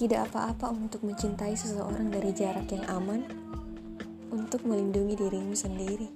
Tidak apa-apa untuk mencintai seseorang dari jarak yang aman, untuk melindungi dirimu sendiri.